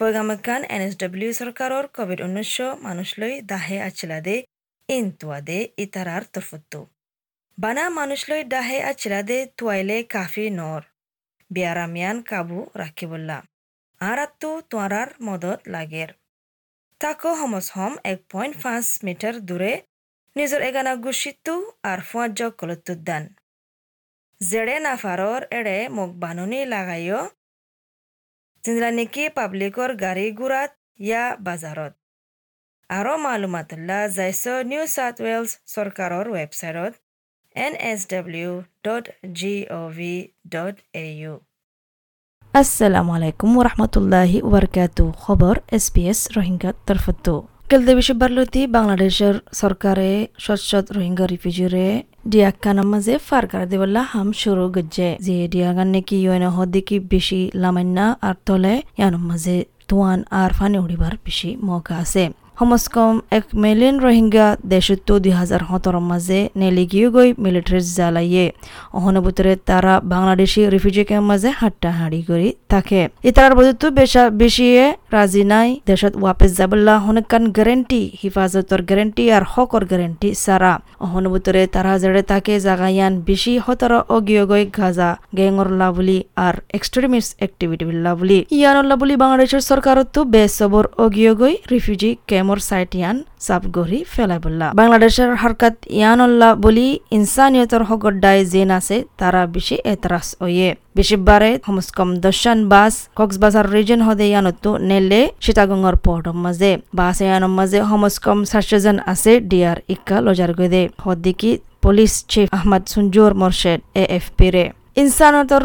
পৈগামকান N S W চৰকাৰৰ Covid ঊনৈছ মানুষলৈ দাহে আছিলাদে ইন তুৱাদে ইতাৰাৰ তৰফতো বানা মানুষলৈ দাহে আছিলাদে তুৱাইলে কাফি নৰ বিয়ারামিয়ান কাবু রাখিবল্লা আরাত্তু তোয়ারার মদত লাগের। তাকো হমস হম এক পয়েন্ট পাঁচ মিটার দূরে নিজৰ এগানা গুচিতো আর ফুয়াজ কলতুদ্দান জেড়ে নাফারর এড়ে মোক বাননি লাগাইও জিনলা নেকি পাব্লিকৰ গাড়ী গুড়াত ইয়া বাজাৰত আৰু মালুমাতুল্লাহ যাইছ নিউ চাউথ ৱেলছ চৰকাৰৰ ৱেবছাইটত N S W dot G O' V dot A U আসসালামু আলাইকুম ওরহমতুল্লাহি ওবরকাতু খবর এসপিএস রোহিঙ্গা তরফতো কেলদে বিশ্ববারলতি বাংলাদেশের সরকারে সচ্ছত রোহিঙ্গা রিফিউজিরে ডিয়াকানার মাঝে ফারকার দেবল্লা হাম শুরু গজ্জে। যে ডিয়াগান নাকি ইউএন হদিকি বেশি লামান্না আর তলে ইয়ানোর মাঝে তোয়ান আর ফানে উড়িবার বেশি মৌকা আছে। সমস্কম এক মিলিয়ন রোহিঙ্গা দেশতো দুই হাজার সতেরোর মাঝে নেলিগিও গই মিলিটারি জ্বালাইয়ে। অহনে ভিতরে তারা বাংলাদেশি রিফিউজি ক্যাম্প মাঝে হাট্টা হাঁড়ি করি থাকে। ইতারার বজতো বেশা বেশিয়ে রাজি নাই। দেশত ওয়াপেস যাবল্লা হনেকান গ্যারেন্টি, হিফাজতর গ্যারেন্টি আর হকর গ্যারেন্টি সারা অহনে ভিতরে তারা জেড়ে তাকে জাগাইয়ান বেশি হতর অগিয় গই গাজা, গ্যাংর লাভলি আর এক্সট্রিমিস্ট অ্যাক্টিভিটি লাভলি ইয়ানোর লাভলি বাংলাদেশের সরকারত বেসবর অগিয় গই রিফিউজি ক্যাম্প প্রেমর সাইট ইয়ান সাবগরি ফেলাইবল্লা বাংলাদেশের হারকাত ইয়ানল্লা বলি ইনসানিয়তর হগড্ডাই জেন আছে, তারা বেশি এতরাস ওয়ে। বেশিবারে সমস্কম দশান বাস কক্সবাজার রিজন হদে ইয়ানতো নেলে সীতাগঙ্গর পোর্টর মাঝে। বাস ইয়ানোর মাঝে সমস্কম সাতশোজন আছে ডিয়ার ইক্কা লজার গদে। হদ্দিকি police chief Ahmad Sunjur Morshed A F P রে ইনসানতর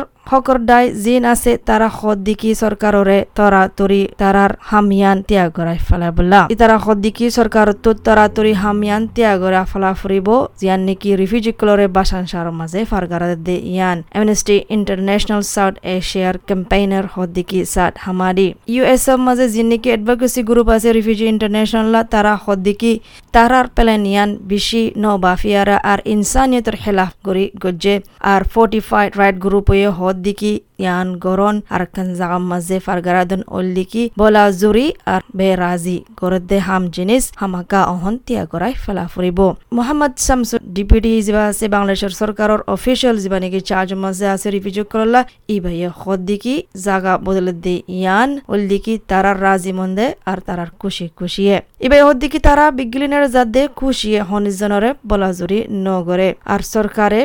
দায় জিন আছে তারা সদ্দিকি সরকাররে তরাতরি তারার হামিয়ান ত্যাগ করাই ফেলা বলা। ইতারা সদ্দিকি সরকার তো তরাতরি হামিয়ান ত্যাগ করা ফলা ফুরিব জিয়ান নেকি রিফিউজিকলরে বাসান সার মাঝে ফারগারা দে ইয়ান। এমনেস্টি ইন্টারন্যাশনাল সাউথ এশিয়ার ক্যাম্পেইনার সদ্দিকি সাদ হামাদি। ইউ এফ মাঝে জিন নেকি এডভোকেসি গ্রুপ আছে রিফিউজি ইন্টারন্যাশনাল তারা সদ্দিকি তারার পেলেন ইয়ান বেশি ন বাফিয়ারা আর ইনসানিয়তের খেলাফ করি গজ্জে। আর ফোর্টিফাইড রাইট গ্রুপ হয়ে দিকি ইয়ান গরন আর কান জাগাম মাঝে ফারগারাদন ওল্লিকি বলা জুরি আর বেরাজি গরদে হাম জিনিস হামাকা অহন তিয়া গরাই ফেলা ফুরিব মোহাম্মদ শামসুর ডিপুটি যিবা আছে বাংলাদেশের সরকারের অফিসিয়াল যিবা নাকি চার্জ মাঝে আছে রিভিউ করলা ই ভাইয়ে দিকি জাগা বদলে দে ইয়ান ওল্লিকি তারার রাজি মন্দে আর তারার খুশি খুশিয়ে ইবাই দিকি তারা বিজ্ঞানের জাদে খুশিয়ে হনিজনরে বলা জুরি নগরে আর সরকারে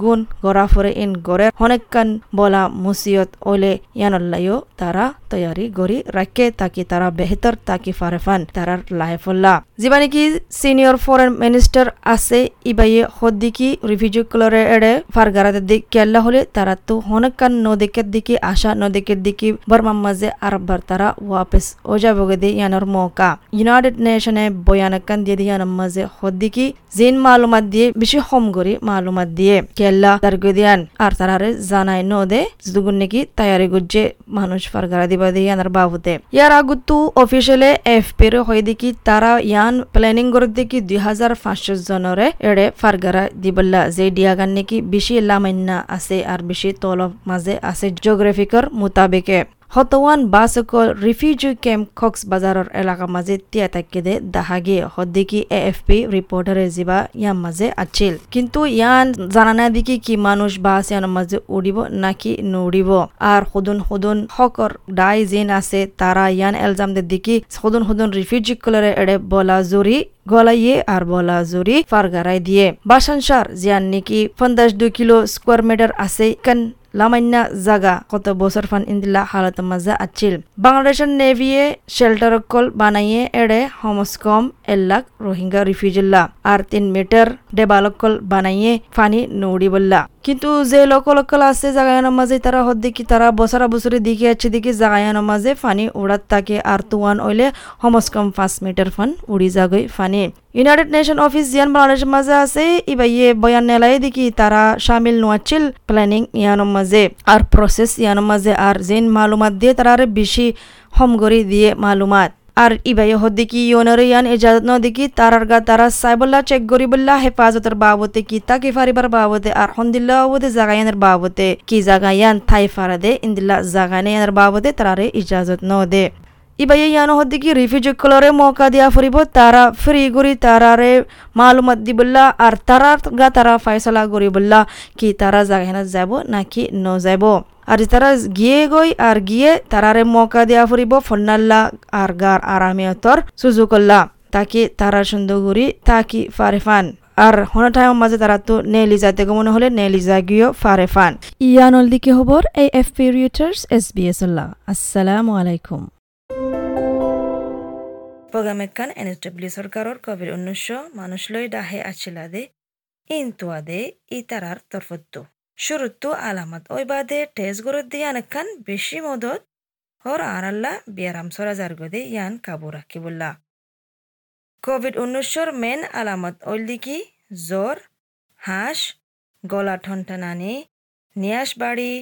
গুণ গড়া ফরে ইন গড়ে হনেকান বলা মুসিয়ত ওলে ইয়ানল্লাইও তারা তৈয়ারি গড়ি রাখে, তাকি তারা বেহতর, তাকি ফারেফান তারার লাইফুল্লাহ যিবা নাকি সিনিয়র ফরেন মিনিস্টার আছে, ইবাইয়ে হদ্দিকি রিফিউজি কলরে এড়ে ফারগারাতে দিক কেল্লা হলে তারা তো হনকান নদিকের দিকে আসা, নদিকের দিকে বর্মার মাঝে আরবার তারা ওয়াপেস ও যাবগে দিয়ে ইয়ানোর মৌকা। ইউনাইটেড নেশনে বয়ানকান দিয়ে ইয়ানোর মাঝে হদ্দিকি জিন মালুমাত দিয়ে, বেশি হম করি মালুমাত দিয়ে কেল্লা তার গদিয়ান আর তারারে জানাই ন তৈয়ারি গুজ্জে মানুষ ফারগারা দিবা দিয়ে ইয়ানোর বাবুতে ইয়ার আগুতু অফিসিয়ালে এফ পের দেখি তারা ইয়ান প্ল্যানিং করে দেখি দুই হাজার পাঁচশো জনরে এড়ে ফারগারা দিবল্লা যে ডিয়াগান নাকি বেশি লামান্না আছে আর বেশি তলব মাঝে আছে জিওগ্রাফিকর মোতাবেকে হতওয়ান বাসকল রিফিউজি ক্যাম্প কক্স বাজারের এলাকা মাঝে তিয়া তাকেদে দাহাগে হদ্দিকি এ এফ পি রিপোর্টারে যিবা ইয়ার মাঝে আছিল কিন্তু ইয়ান জানা না দেখি কি মানুষ বাস ইয়ার মাঝে উড়িব নাকি নুড়িব। আর সদুন সদুন হকর ডাই জিন আছে, তারা ইয়ান এলজাম দে দেখি সদুন সদুন রিফিউজি কলরে এড়ে বলা জুরি গলাইয়ে আর বলা জুরি ফারগারাই দিয়ে। বাসানসার, জিয়ান নাকি পঞ্চাশ দুই কিলো স্কোয়ার মিটার আছে কান লামান্না জাগা কত বছর ফান ইন্দিলা হালত মাজা আছিল বাংলাদেশের নেভিয়ে শেল্টার কল বানাইয়ে এড়ে হমসকম এলাক রোহিঙ্গা রিফিউজিল্লা আর তিন মিটার ডেবালকল বানাইয়ে ফানি নৌড়িবল্লা কিন্তু যে লোকল লোকল আছে জাগায়ানোর মাঝে তারা হদ দেখি, তারা বছরা বছরে দিকে আছে দেখি জাগায়ানোর মাঝে ফানি উড়াত থাকে। আর তুয়ান ওইলে হমসকম পাঁচ মিটার ফান উড়ি যাগই ফানি। ইউনাইটেড নেশন অফিস জিয়ান বাংলাদেশের মাঝে আছে ইবাইয়ে বয়ান নেলাই দেখি, তারা সামিল নোয়াচ্ছিল প্ল্যানিং ইয়ানোর মাঝে আর প্রসেস ইয়ানোর মাঝে আর যেন মালুমাত দিয়ে তারা বেশি হমগরি দিয়ে মালুমাত। আর ইবাই হদ্দিকি ইয়নরে ইয়ান ইজাজত ন দিকি তারার গা তারা সাইবল্লা চেক গরিবল্লা হেফাজতের বাবতে কি তাকে ফারিবার বাবতে আর হন্দিল্লা বাবতে জাগায়ানের বাবতে কি জাগায়ান থাই ফারাদে ইন্দিল্লা জাগানে ইয়ানের বাবতে তারারে ইজাজত ন দে। ইবাই ইয়ানো হদ্দিকি রিফিউজি কলরে মৌকা দিয়া ফুরিব, তারা ফ্রি করি তারারে মালুমাত দিবল্লা আর তারা গা তারা ফাইসলা করিবল্লা কি তারা জাগাহেনা যাব নাকি ন যাব আর তারা গিয়ে গই আর গিয়ে তারারে মকা দিয়া ফুরিব ফন্নাল্লা আর গার আরামিয়তর সুজুকল্লা তাকি তারা সুন্দর করি তাকি ফারেফান আর হন টাইম মাঝে তারা তো নেলি যাতে মনে হলে নেলি জাগিও ফারেফান ইয়ানল দিকে খবর এই F P Reuters S B S আসসালামু আলাইকুম প্রোগ্রামেকান এনএসডব্লিউ সরকারর কোভিড উনিশশো মানুষলৈ ডাহে আছিলাদে ইনতুয়াদে শুরুতো আলামত ওই বাদে ঠেস গরুত দিয়ে আনেকখান বেশি মদত হর আর আল্লাহ ব্যারাম সরা জারগ দিয়ে ইয়ান কাবু রাখি বললা কোভিড উনিশশোর মেন আলামত ওইল দেখি জ্বৰ হাঁচ গলা ঠনঠা নানি বাঢ়ি বাড়ি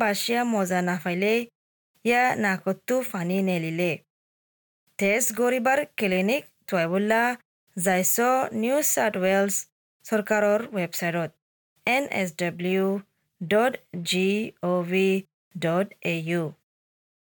বাচিয়া মজা নাফাইলে ইয়া নাকতো ফানি নেলিলে ঠেস গৰিবাৰ ক্লিনিক টয়বুল্লা যাইছ নিউ সাউথ ওয়েলস সৰকাৰৰ ৱেবছাইটত এন